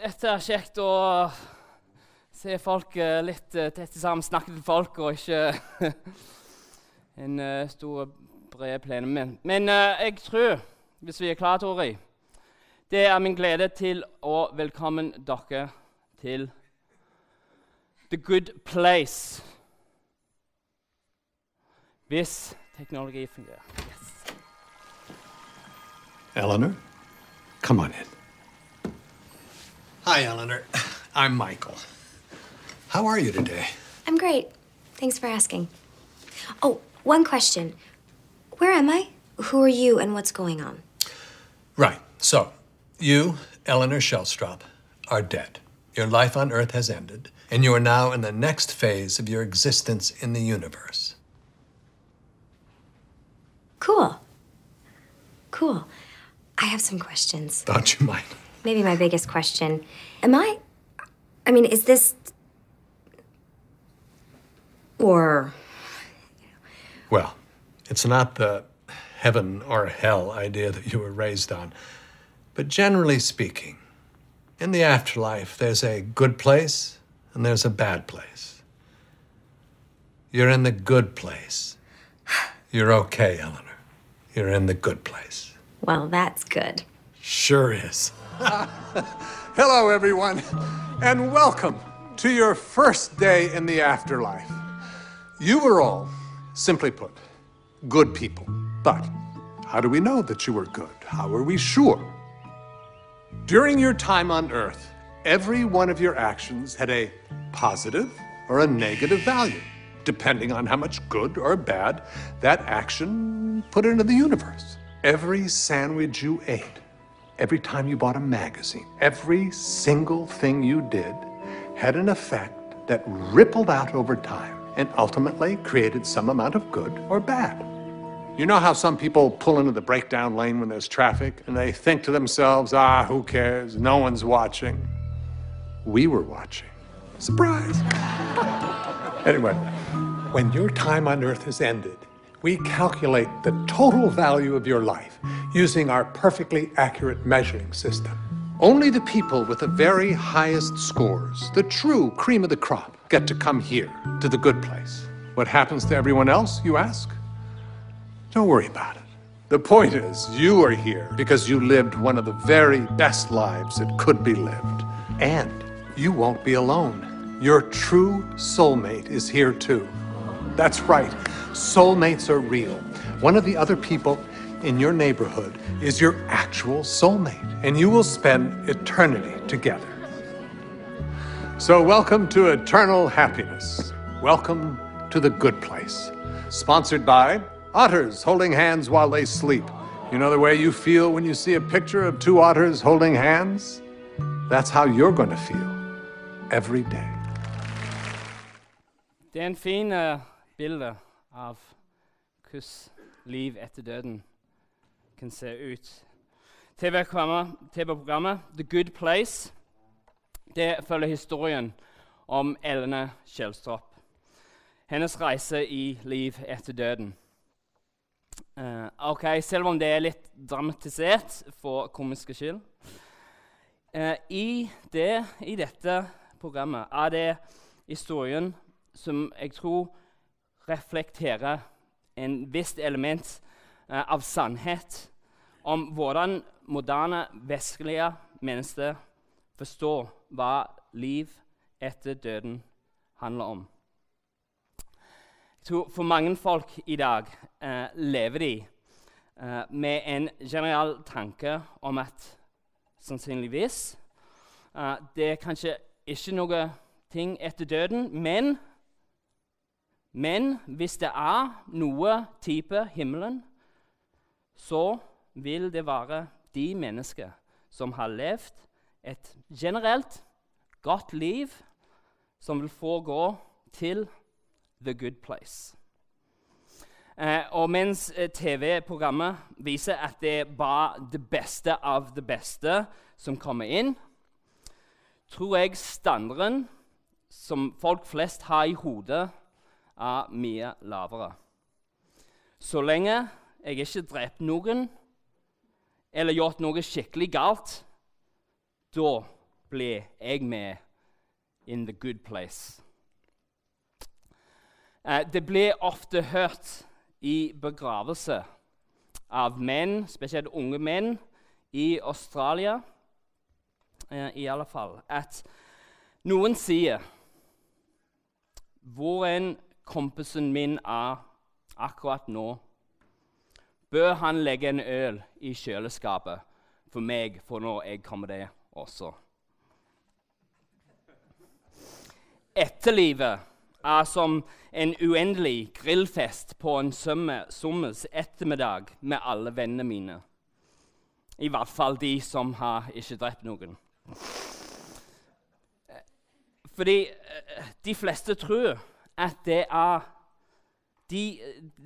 Dette er kjekt å se folk eh, litt uh, tett sammen, snakke til folk, og ikke en uh, stor, bred plenum. Men, men jeg tror, hvis vi er klare, Tori Det er min glede til å velkommen dere til The Good Place. Hvis teknologi fungerer. Yes. Eleanor, come on in. Hi, Eleanor. I'm Michael. How are you today? I'm great. Thanks for asking. Oh, one question. Where am I? Who are you and what's going on? Right. So, you, Eleanor Shellstrop, are dead. Your life on Earth has ended, and you are now in the next phase of your existence in the universe. Cool. Cool. I have some questions. Don't you mind? Maybe my biggest question. Am I. I mean, is this. Or. Well, it's not the heaven or hell idea that you were raised on. But generally speaking, in the afterlife, there's a good place and there's a bad place. You're in the good place. You're okay, Eleanor. You're in the good place. Well, that's good. Sure is. Hello, everyone, and welcome to your first day in the afterlife. You were all, simply put, good people. But how do we know that you were good? How are we sure? During your time on Earth, every one of your actions had a positive or a negative value, depending on how much good or bad that action put into the universe. Every sandwich you ate, every time you bought a magazine, every single thing you did had an effect that rippled out over time and ultimately created some amount of good or bad. You know how some people pull into the breakdown lane when there's traffic and they think to themselves, ah, who cares? No one's watching. We were watching. Surprise. anyway, when your time on earth has ended, we calculate the total value of your life using our perfectly accurate measuring system. Only the people with the very highest scores, the true cream of the crop, get to come here to the good place. What happens to everyone else, you ask? Don't worry about it. The point is, you are here because you lived one of the very best lives that could be lived. And you won't be alone. Your true soulmate is here too. That's right, soulmates are real. One of the other people in your neighborhood is your actual soulmate, and you will spend eternity together. So, welcome to eternal happiness. Welcome to the good place. Sponsored by Otters Holding Hands While They Sleep. You know the way you feel when you see a picture of two otters holding hands? That's how you're going to feel every day. Det er en fin uh, bilde av hvordan liv etter døden kan se ut. TV-programmet TV The Good Place det følger historien om Elene Kjellstrop. Hennes reise i liv etter døden. Uh, ok, Selv om det er litt dramatisert for komiske skyld uh, i, det, I dette programmet er det historien som jeg tror reflekterer en visst element uh, av sannhet om hvordan moderne vestlige mennesker forstår hva liv etter døden handler om. Jeg tror For mange folk i dag eh, lever de eh, med en generell tanke om at sannsynligvis eh, det er kanskje ikke noe ting etter døden, men men hvis det er noe type himmelen, så vil det være de mennesker som har levd et generelt godt liv, som vil få gå til the good place. Eh, og mens eh, TV-programmet viser at det er bare det beste av det beste som kommer inn, tror jeg standarden som folk flest har i hodet, er mye lavere. Så lenge jeg ikke drept noen eller gjort noe skikkelig galt, da blir jeg med in the good place. Eh, det blir ofte hørt i begravelse av menn, spesielt unge menn, i Australia eh, i alle fall, at noen sier Hvor enn kompisen min er akkurat nå, bør han legge en øl i kjøleskapet for meg, for når jeg kommer der også. Etterlivet er som en uendelig grillfest på en sommers ettermiddag med alle vennene mine. I hvert fall de som har ikke drept noen. Fordi eh, de fleste tror at det er de,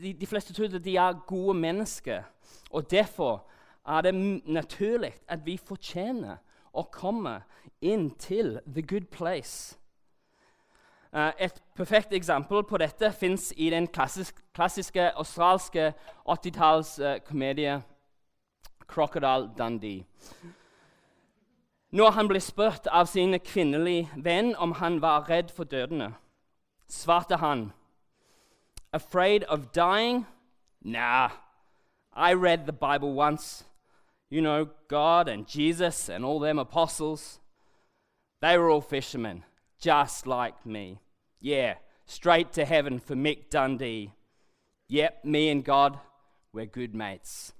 de, de fleste tror at de er gode mennesker. Og derfor er det naturlig at vi fortjener å komme inn til the good place. Uh, et perfekt eksempel på dette fins i den klassisk, klassiske australske 80-talls uh, Crocodile Dundee. Når han ble spurt av sin kvinnelige venn om han var redd for dødene, svarte han Afraid of dying? Nah. I read the Bible once. You know, God and Jesus and all them apostles. They were all fishermen, just like me. Yeah, straight to heaven for Mick Dundee. Yep, me and God, we're good mates.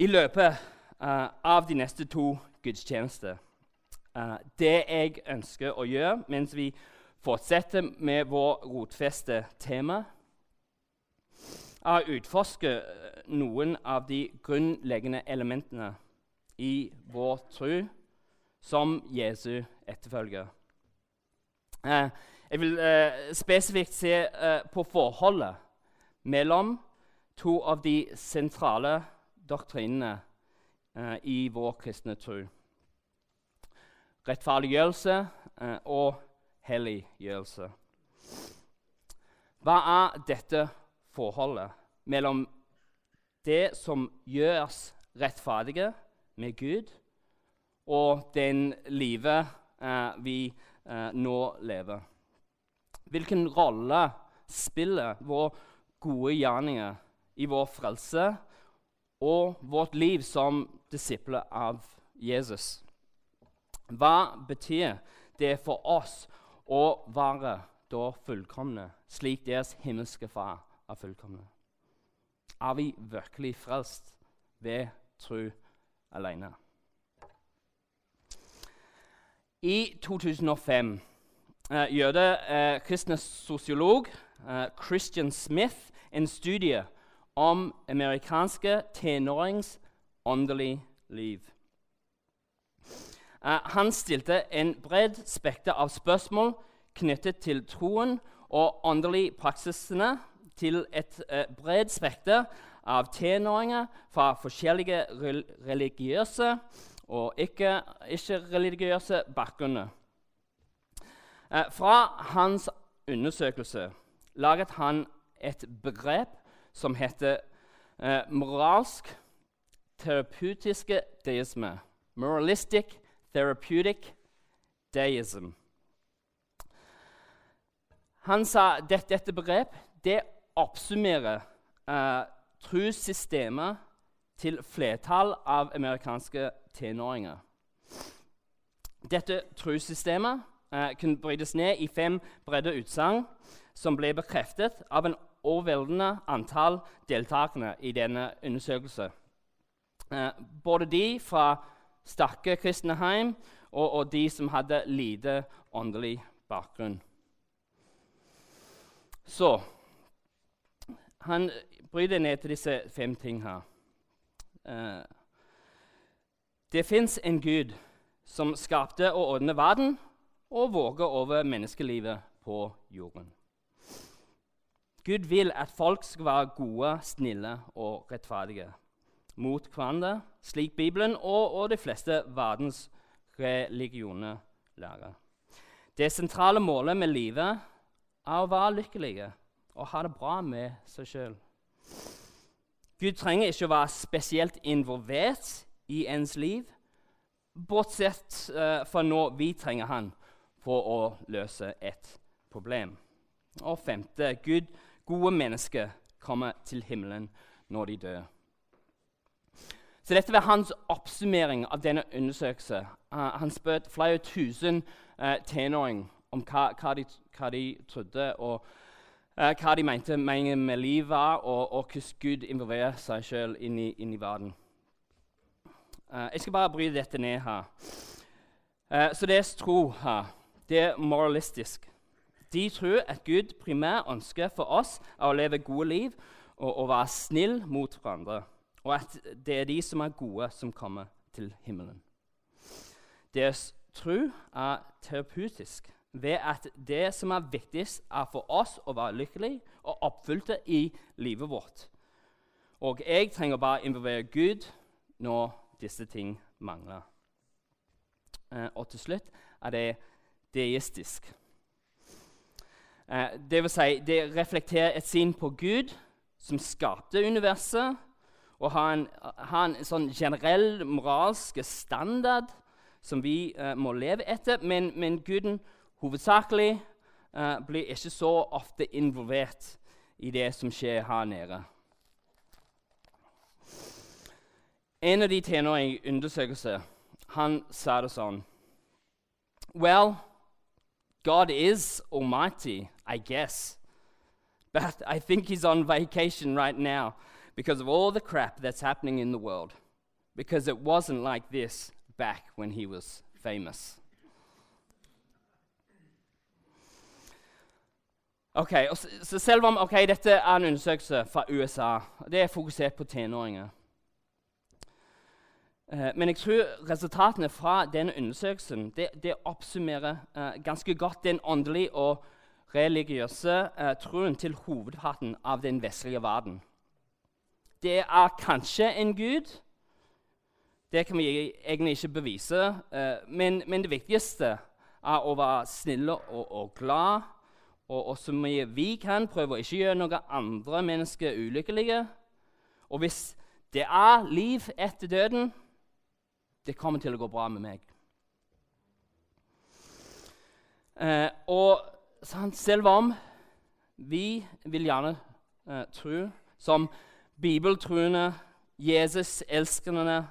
I løpet uh, av de neste to gudstjenester Uh, det jeg ønsker å gjøre mens vi fortsetter med vår rotfeste tema, er å utforske eh, noen av de grunnleggende elementene i vår tro som Jesu etterfølger. Uh, jeg vil uh, spesifikt se på forholdet mellom to av de sentrale doktrinene i vår kristne tro rettferdiggjørelse eh, og helliggjørelse. Hva er dette forholdet mellom det som gjøres rettferdige med Gud, og den livet eh, vi eh, nå lever? Hvilken rolle spiller våre gode gjerninger i vår frelse og vårt liv som disipler av Jesus? Hva betyr det for oss å være da fullkomne, slik deres himmelske Far er fullkomne? Er vi virkelig frelst ved tro alene? I 2005 eh, gjorde uh, kristne sosiolog eh, Christian Smith en studie om amerikanske tenårings åndelige liv. Eh, han stilte en bred spekter av spørsmål knyttet til troen og åndelige praksisene til et bred bredt spekter av tenåringer fra forskjellige religiøse og ikke-religiøse ikke bakgrunner. Uh, fra hans undersøkelse laget han et begrep som heter moralsk terapeutiske deisme. Moralistic therapeutic deism. Han sa at dette, begrep det oppsummerer eh, trossystemet til flertall av amerikanske tenåringer. Dette trossystemet eh, kunne brytes ned i fem bredde utsagn som ble bekreftet av en overveldende antall deltakende i denne undersøkelsen. Eh, både de fra sterke kristne hjem, og, og de som hadde lite åndelig bakgrunn. Så Han bryter ned til disse fem ting her. Uh, det fins en Gud som skapte og ordner verden og våger over menneskelivet på jorden. Gud vil at folk skal være gode, snille og rettferdige mot hverandre, slik Bibelen og, og de fleste verdens religioner lærer. Det sentrale målet med livet er å være lykkelige og ha det bra med seg sjøl. Gud trenger ikke å være spesielt involvert i ens liv, bortsett uh, fra når vi trenger han for å løse et problem. Og femte Gud, gode mennesker kommer til himmelen når de dør. Så Dette var hans oppsummering av denne undersøkelsen. Uh, han spurte flere tusen uh, tenåringer om hva, hva, de, hva, de, trodde, og uh, hva de mente meningen med livet var, og, og hvordan Gud involverer seg sjøl inn, inn, i verden. jeg skal bare bryte dette ned her. så deres tro her, det er moralistisk. De tror at Gud primært ønsker for oss å leve gode liv og, og være snill mot hverandre og at det er de som er gode, som kommer til himmelen. Deres tro er terapeutisk ved at det som er viktigst, er for oss å være lykkelige og oppfylte i livet vårt. Og jeg trenger bare involvere Gud når disse ting mangler. Eh, og til slutt er det deistisk. Eh, det vil si, det reflekterer et syn på Gud som skapte universet, og ha en, ha en sånn generell moralsk standard som vi eh, må leve etter. Men, men Guden hovedsakelig eh, blir ikke så ofte involvert i det som skjer her nede. En av de tjener i undersøkelsen han sa det sånn Well, God is almighty, I guess. But I think he's on vacation right now because of all the crap that's happening in the world. Because it wasn't like this back when he was famous. Ok, så Selv om okay, dette er en undersøkelse fra USA, det er fokusert på tenåringer eh, Men jeg tror resultatene fra denne undersøkelsen det, det oppsummerer eh, ganske godt den åndelige og religiøse eh, troen til hovedparten av den vestlige verden det er kanskje en gud. Det kan vi egentlig ikke bevise. Eh, men, men, det viktigste er å være snille og, og glad. Og, og så mye vi kan, prøve å ikke gjøre noen andre mennesker ulykkelige. Og hvis det er liv etter døden, det kommer til å gå bra med meg. Eh, og selv om vi vil gjerne eh, tro som bibeltruende, Jesus-elskende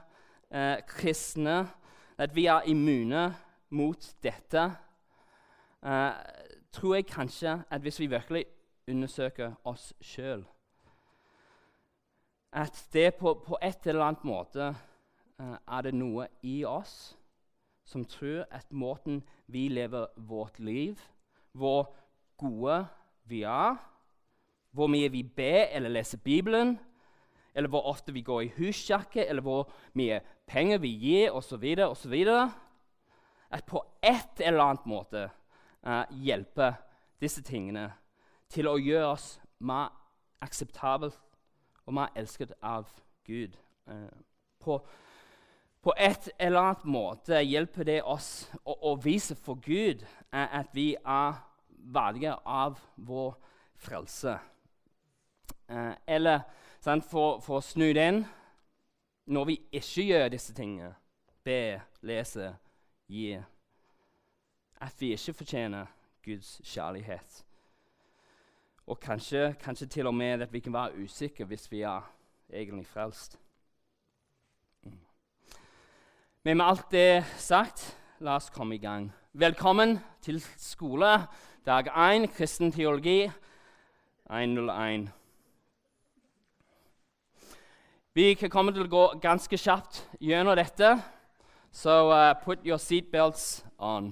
eh, kristne, at vi er immune mot dette, eh, tror jeg kanskje at hvis vi virkelig undersøker oss sjøl At det på, på, et eller annet måte eh, er det noe i oss som tror at måten vi lever vårt liv, hvor gode vi er, hvor mye vi ber eller leser Bibelen, eller hvor ofte vi går i husjakke, eller hvor mye penger vi gir, osv., osv. At på et eller annet måte uh, hjelper disse tingene til å gjøre oss mer akseptable og mer elsket av Gud. Uh, på, på, et eller annet måte hjelper det oss å, å vise for Gud uh, at vi er verdige av vår frelse. eller for, for, å snu den når vi ikke gjør disse tingene, be, lese, gi At vi ikke fortjener Guds kjærlighet. Og kanskje, kanskje til og med at vi kan være usikre hvis vi er egentlig frelst. Mm. Men med alt det sagt, la oss komme i gang. Velkommen til skole, dag 1, kristen teologi 101. Vi kommer til å gå ganske kjapt gjennom dette, så uh, put your seatbelts on.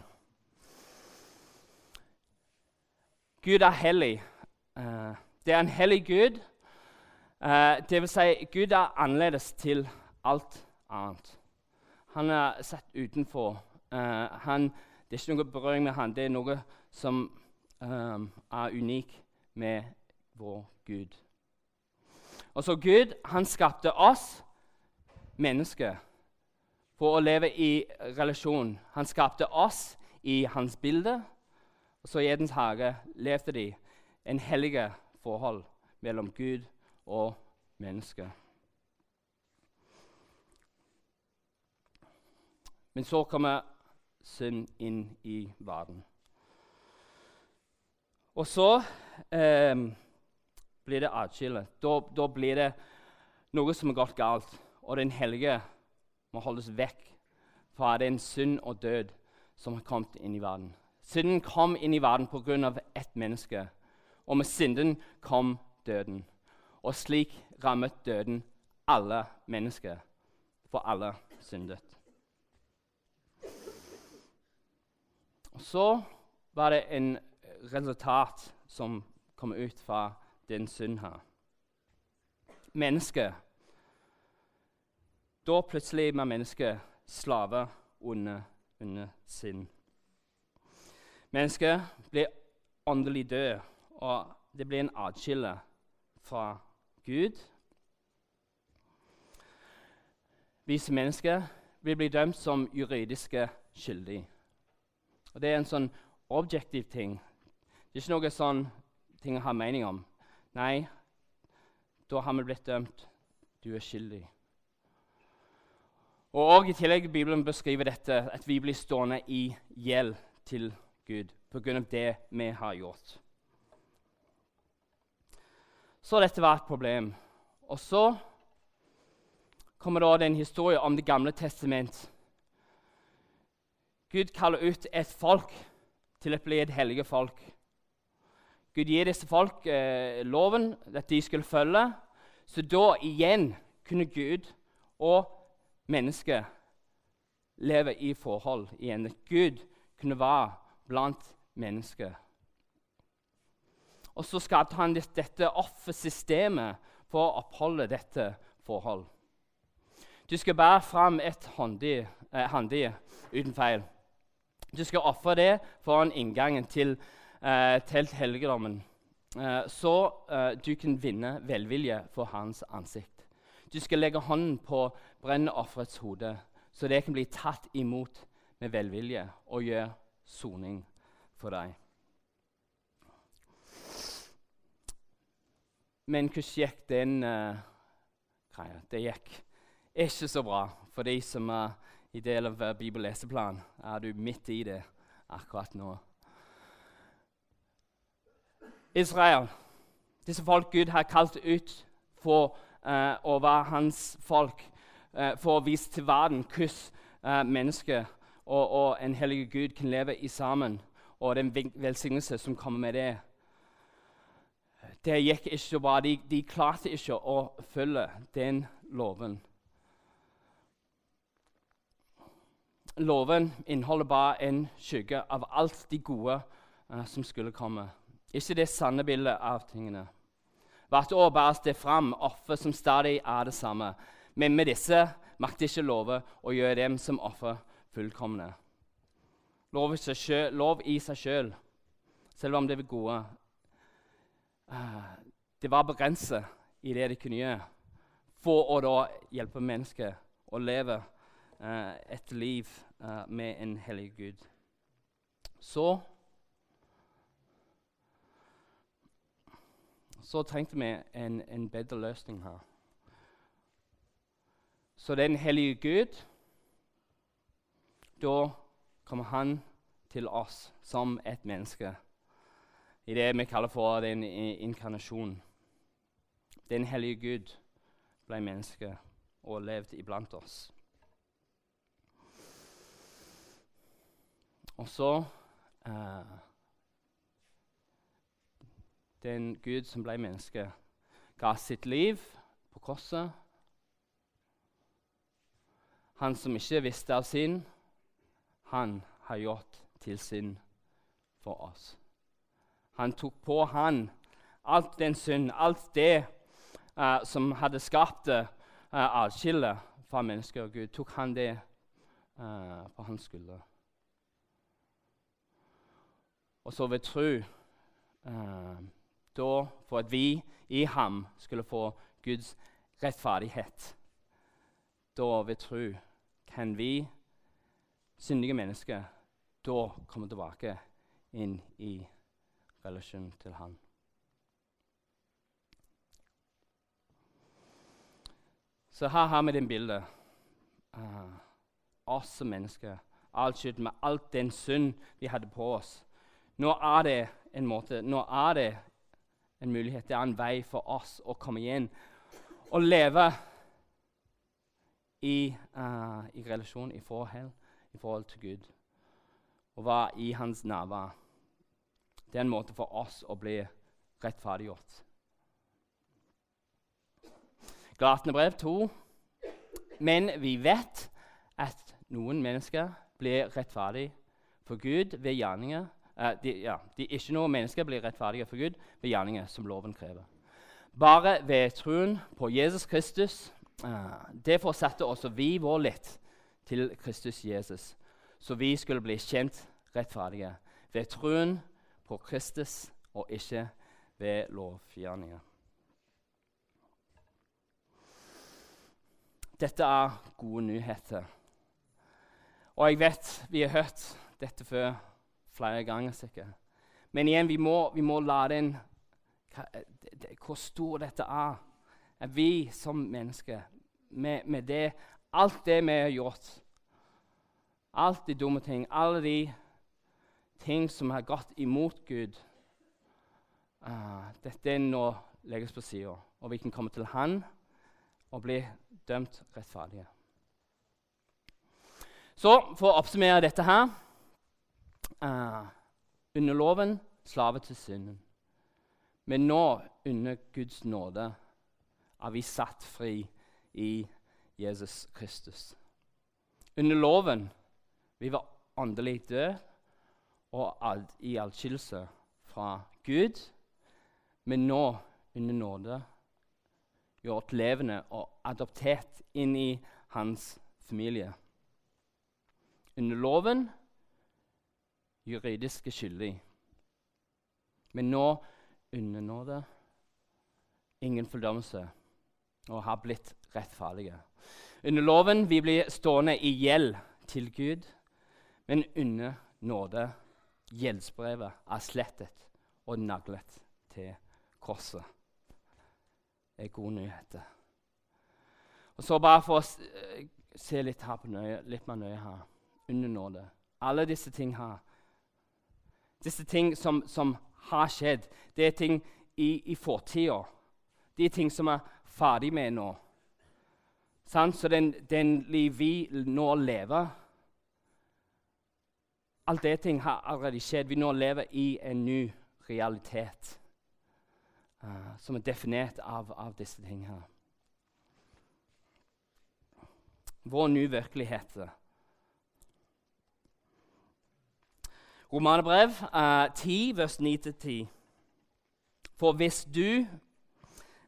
Gud er hellig. Uh, det er en hellig Gud. Uh, det vil si, Gud er annerledes til alt annet. Han er satt utenfor. Uh, han, det er ikke noe berøring med han. Det er noe som um, er unik med vår Gud. Og så Gud han skapte oss mennesker for å leve i relasjon. Han skapte oss i hans bilde. Og så i Edens hage levde de en hellige forhold mellom Gud og mennesker. Men så kommer synd inn i verden. Og så eh, blir det atskille. Da, da, blir det noe som er gått galt, og den hellige må holdes vekk fra den synd og død som har kommet inn i verden. Synden kom inn i verden pga. ett menneske, og med synden kom døden. Og slik rammet døden alle mennesker, for alle syndet. Så var det en resultat som kom ut fra den synd her. Mennesket Da plutselig var mennesket slave under, under synd. Mennesket blir åndelig død, og det blir en atskille fra Gud. Vise mennesker vil bli dømt som juridiske skyldige. Og Det er en sånn objektiv ting. Det er ikke noe sånn ting å ha mening om. Nei, da har vi blitt dømt. Du er skyldig. Og også I tillegg Bibelen beskriver dette, at vi blir stående i gjeld til Gud pga. det vi har gjort. Så dette var et problem. Og så kommer det en historie om Det gamle testament. Gud kaller ut et folk til å bli et hellige folk. Gud gir disse folk eh, loven at de skulle følge. Så da igjen kunne Gud og mennesket leve i forhold igjen. At Gud kunne være blant mennesker. Og så skapte han dette offersystemet for å oppholde dette forhold. Du skal bære fram et handige eh, uten feil. Du skal ofre det foran inngangen til eh, telthelligdommen, eh, så eh, du kan vinne velvilje for hans ansikt. Du skal legge hånden på brennofferets hode, så det kan bli tatt imot med velvilje og gjøre soning for deg. Men hvordan gikk den uh, greia? Det gikk ikke så bra for de som er i del av uh, bibelleseplan. Er du midt i det akkurat nå? Israel, disse folk Gud har kalt ut for uh, å være hans folk, uh, for å vise til verden hvordan mennesker og, og, en hellig Gud kan leve i sammen, og den velsignelse som kommer med det. Det gikk ikke så bra. De, de klarte ikke å følge den loven. loven inneholder bare en skygge av alt de gode uh, som skulle komme. Ikke det sanne bildet av tingene. Hvert år bæres det fram offer som stadig er det samme. Men med disse makter ikke love å gjøre dem som offer fullkomne. Lov i seg selv, i seg selv selv om det var gode. Uh, det var begrenset i det de kunne gjøre for å da hjelpe mennesker å leve uh, et liv uh, med en hellig Gud. Så Så trengte vi en, en bedre løsning her. Så den hellige Gud Da kommer han til oss som et menneske i det vi kaller for den inkarnasjon. Den hellige Gud ble menneske og levde iblant oss. Og så uh, Den Gud som ble menneske, ga sitt liv på korset. Han som ikke visste av sin, han har gjort til sin for oss. Han tok på han alt den synd, alt det uh, som hadde skapt uh, atskille fra mennesker og Gud. Tok han det uh, på hans skulder. Og så ved tro uh, da for at vi i ham skulle få Guds rettferdighet. Da ved tro kan vi, syndige mennesker, da komme tilbake inn i relasjon til Han. Så her har vi det bildet. Uh, oss som mennesker. All skyld med alt den synd vi hadde på oss. Nå er det en måte, nå er det en mulighet, det er en vei for oss å komme igjen og leve i, uh, i relasjon, i forhold, i forhold til Gud. Og være i hans nærvær. Det er en måte for oss å bli rettferdiggjort. Galatene brev 2. Men vi vet at noen mennesker blir rettferdig for Gud ved gjerninger uh, de, ja, de, Ikke noe mennesker blir rettferdige for Gud ved gjerninger som loven krever. Bare ved troen på Jesus Kristus. Uh, det forsatte også vi vår litt til Kristus Jesus, så vi skulle bli kjent rettferdige ved troen på Kristus og ikke ved lovgjerninger. Dette er gode nyheter. Og jeg vet vi har hørt dette før flere ganger. sikkert. Men igjen, vi må, vi må la den Hvor stor dette er. er vi som mennesker, med, med det, alt det vi har gjort Alt de dumme ting, alle de ting som har gått imot Gud uh, Dette nå legges på sida, og vi kan komme til Han og bli dømt rettferdige. Så for å oppsummere dette her uh, Under loven slave til synden. Men nå, under Guds nåde, er vi satt fri i Jesus Kristus. Under loven vi var åndelig døde og i atskillelse fra Gud, men nå, under nåde, gjort levende og adoptert inn i hans familie. Under loven juridisk skyldig, men nå under nåde ingen fordømmelse og har blitt rettferdige. Under loven vi blir stående i gjeld til Gud, men under nåde gjeldsbrevet er slettet og naglet til korset. Det er gode nyheter. Og så bare for å eh, se litt, her på nøye, litt mer nøye her under nåde. Alle disse ting her. Disse ting som, som har skjedd, det er ting i, i fortida. De ting som er ferdig med nå. Sånn? Så den, den liv vi nå lever Alt det ting har allerede skjedd. Vi nå lever i en ny realitet uh, som er definert av, av disse tingene. Vår nye virkelighet. Romanebrev uh, 10, vers 9-10. For hvis du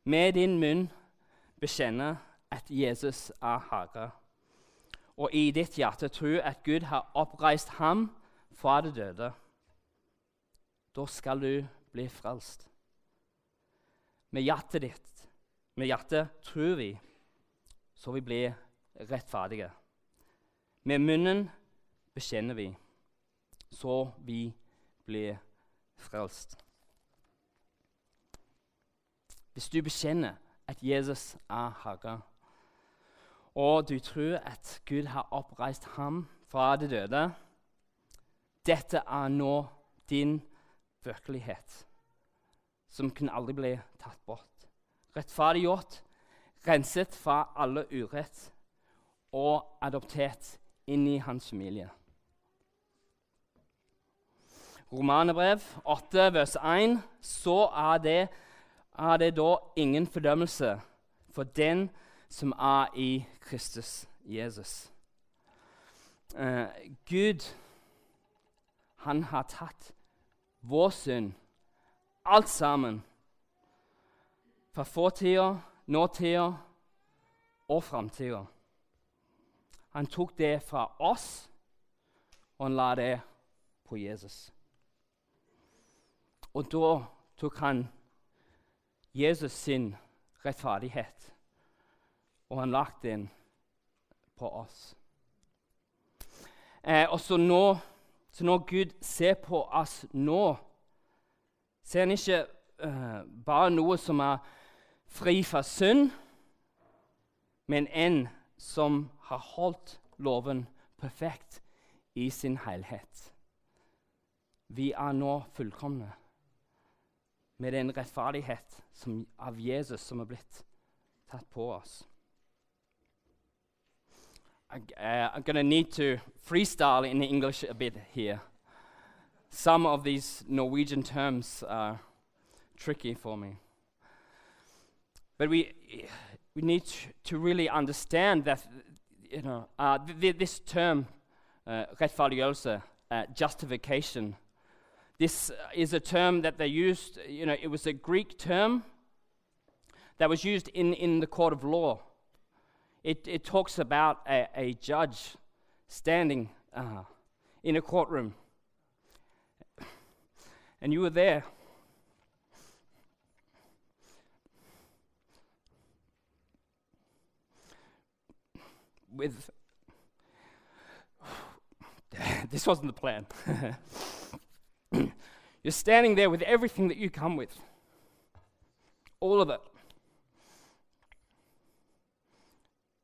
med din munn bekjenner at Jesus er Herre, og i ditt hjerte tror at Gud har oppreist ham fra det døde, da skal du bli frelst. Med hjertet ditt, med hjertet tror vi, så vi blir rettferdige. Med munnen bekjenner vi så vi blir frelst. Hvis du bekjenner at Jesus er Herre, og du tror at Gud har oppreist ham fra de døde Dette er nå din virkelighet, som kan aldri bli tatt bort. Rettferdiggjort, renset fra alle urett og adoptert inn i hans familie. Romanebrev 8, vers 1, så er det, er det da ingen fordømmelse for den som er i Kristus Jesus. Uh, Gud, han har tatt vår synd, alt sammen, fra fortida, nåtida og framtida. Han tok det fra oss, og han la det på Jesus. Og da tok han Jesus sin rettferdighet, og han lagde den på oss. Eh, og så, nå, så når Gud ser på oss nå, ser han ikke eh, bare noe som er fri fra synd, men en som har holdt loven perfekt i sin helhet. Vi er nå fullkomne med den rettferdighet som, av Jesus som er blitt tatt på oss. I, uh, I'm going to need to freestyle in English a bit here. Some of these Norwegian terms are tricky for me. But we, we need to really understand that you know, uh, th th this term, uh, uh, justification, this is a term that they used, you know, it was a Greek term that was used in, in the court of law. It, it talks about a, a judge standing uh, in a courtroom. And you were there. With. this wasn't the plan. You're standing there with everything that you come with, all of it.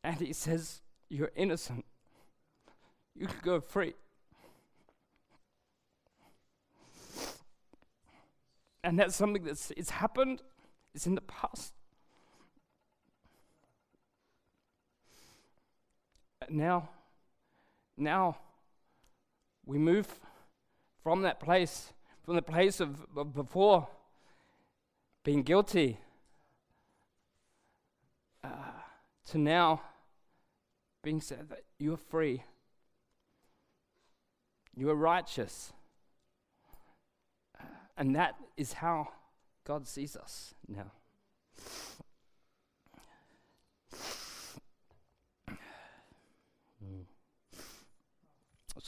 And he says, You're innocent. You can go free. And that's something that's it's happened, it's in the past. Now, now we move from that place, from the place of, of before being guilty, uh, to now being said that you are free, you are righteous. Uh, and that is how God sees us now.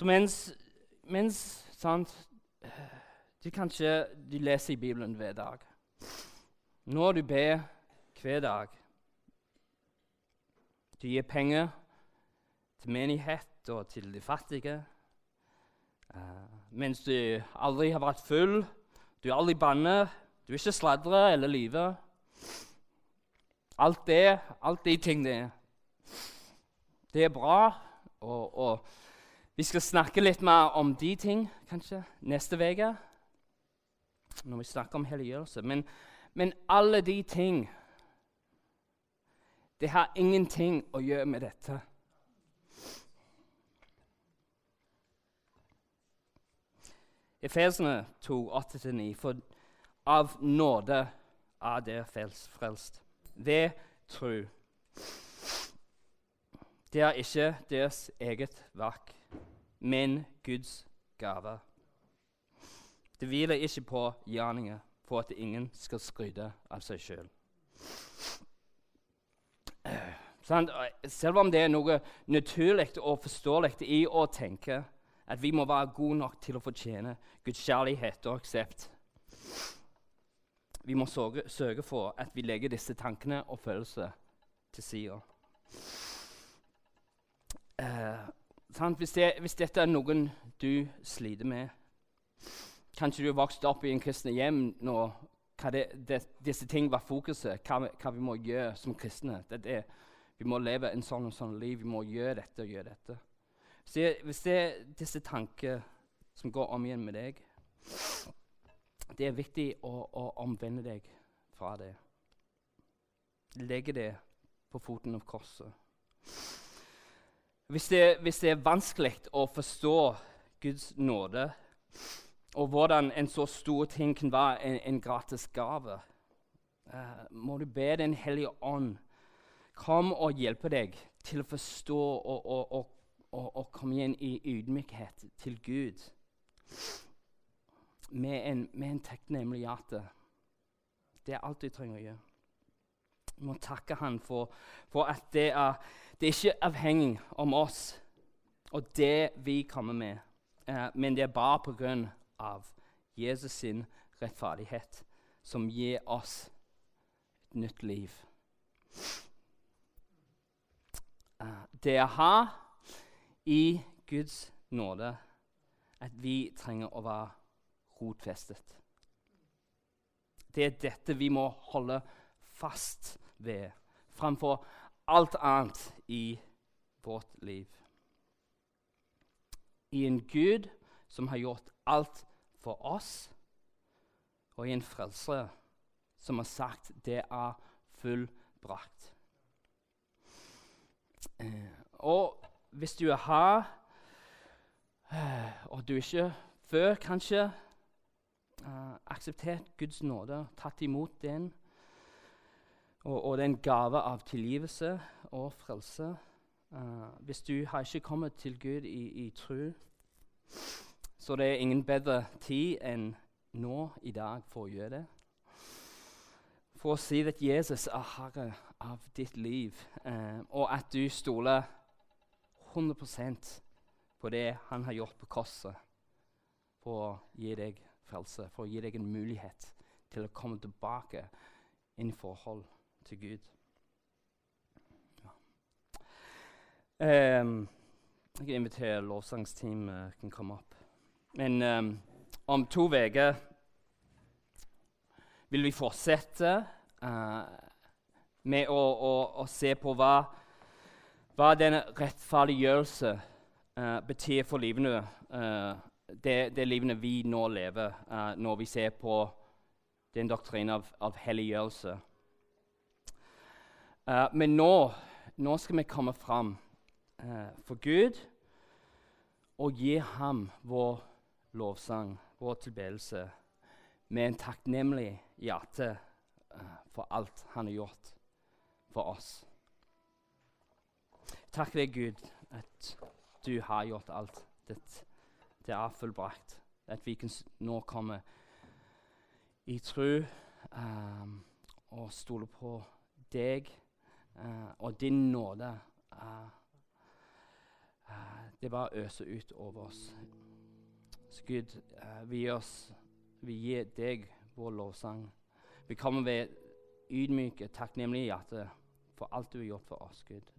Så mens, mens sant, du kanskje du leser i Bibelen hver dag Når du ber hver dag Du gir penger til menighet og til de fattige. Uh, mens du aldri har vært full, du aldri banner, du ikke sladrer eller lyver. Alt det, alt de tingene, det er bra. Og, og, vi skal snakke litt mer om de ting kanskje neste uke, når vi snakker om helliggjørelse. Men, men alle de ting det har ingenting å gjøre med dette. Efesene 2, 8-9. For av nåde er dere frelst ved tro. Det er ikke deres eget verk, men Guds gave. Det hviler ikke på gjerninger for at ingen skal skryte av seg sjøl. Selv om det er noe naturlig og forståelig i å tenke at vi må være gode nok til å fortjene Guds kjærlighet og aksept. Vi må sørge, for at vi legger disse tankene og følelsene til side. Eh, hvis, det, hvis, dette er noen du sliter med Kanskje du har vokst opp i en kristne hjem når det, det, disse ting var fokuset, hva, hva, vi må gjøre som kristne. Det, det, vi må leve en sånn og sånn liv. Vi må gjøre dette og gjøre dette. Hvis det, hvis det er disse tanker som går om igjen med deg, det er viktig å, å omvende deg fra det. Legge det på foten av korset. Hvis det, hvis det er vanskelig å forstå Guds nåde, og hvordan en så stor ting kan være en, en gratis gave, uh, må du be Den hellige ånd Kom og hjelpe deg til å forstå og, og, og, og komme igjen i ydmykhet til Gud. Med en, med en takknemlig hjerte. Det er alt du trenger å gjøre. Vi må takke Han for, for at det er, det er ikke avhengig om oss og det vi kommer med, eh, men det er bare på grunn av Jesus sin rettferdighet som gir oss et nytt liv. Eh, det å ha i Guds nåde at vi trenger å være rotfestet. Det er dette vi må holde fast ved framfor alt annet i vårt liv. i en Gud som har gjort alt for oss, og i en frelser som har sagt det er fullbrakt. Eh, og hvis du har her, Og du ikke før kanskje uh, akseptert Guds nåde, tatt imot den, og, og en gave av tilgivelse og frelse uh, Hvis du har ikke kommet til Gud i, i tro, så det er ingen bedre tid enn nå i dag for å gjøre det. For å si at Jesus er herre av ditt liv, uh, og at du stoler 100% på det han har gjort på korset for å gi deg frelse, for å gi deg en mulighet til å komme tilbake inn i forhold til Gud. Ja. Um, jeg kan invitere lovsangsteamet kan komme opp. Men um, om to uker vil vi fortsette uh, med å, å, å, se på hva, hva denne rettferdiggjørelse uh, betyr for livene uh, det, det livene vi nå lever, når vi ser på den doktrinen av, av helliggjørelse. Uh, men nå, nå, skal vi komme fram uh, for Gud og gi ham vår lovsang, vår tilbedelse, med en takknemlig hjerte for alt han har gjort for oss. Takk deg, Gud, at du har gjort alt dette det er fullbrakt. At vi kan nå komme i tro um, og stole på deg uh, og din nåde. Uh, uh, det bare øser ut over oss. Så Gud, vi, gir oss, vi gir deg vår lovsang. Vi kommer ved ydmyke, takknemlige hjerter for alt du har gjort for oss, Gud.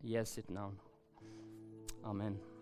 I Jesu navn. Amen.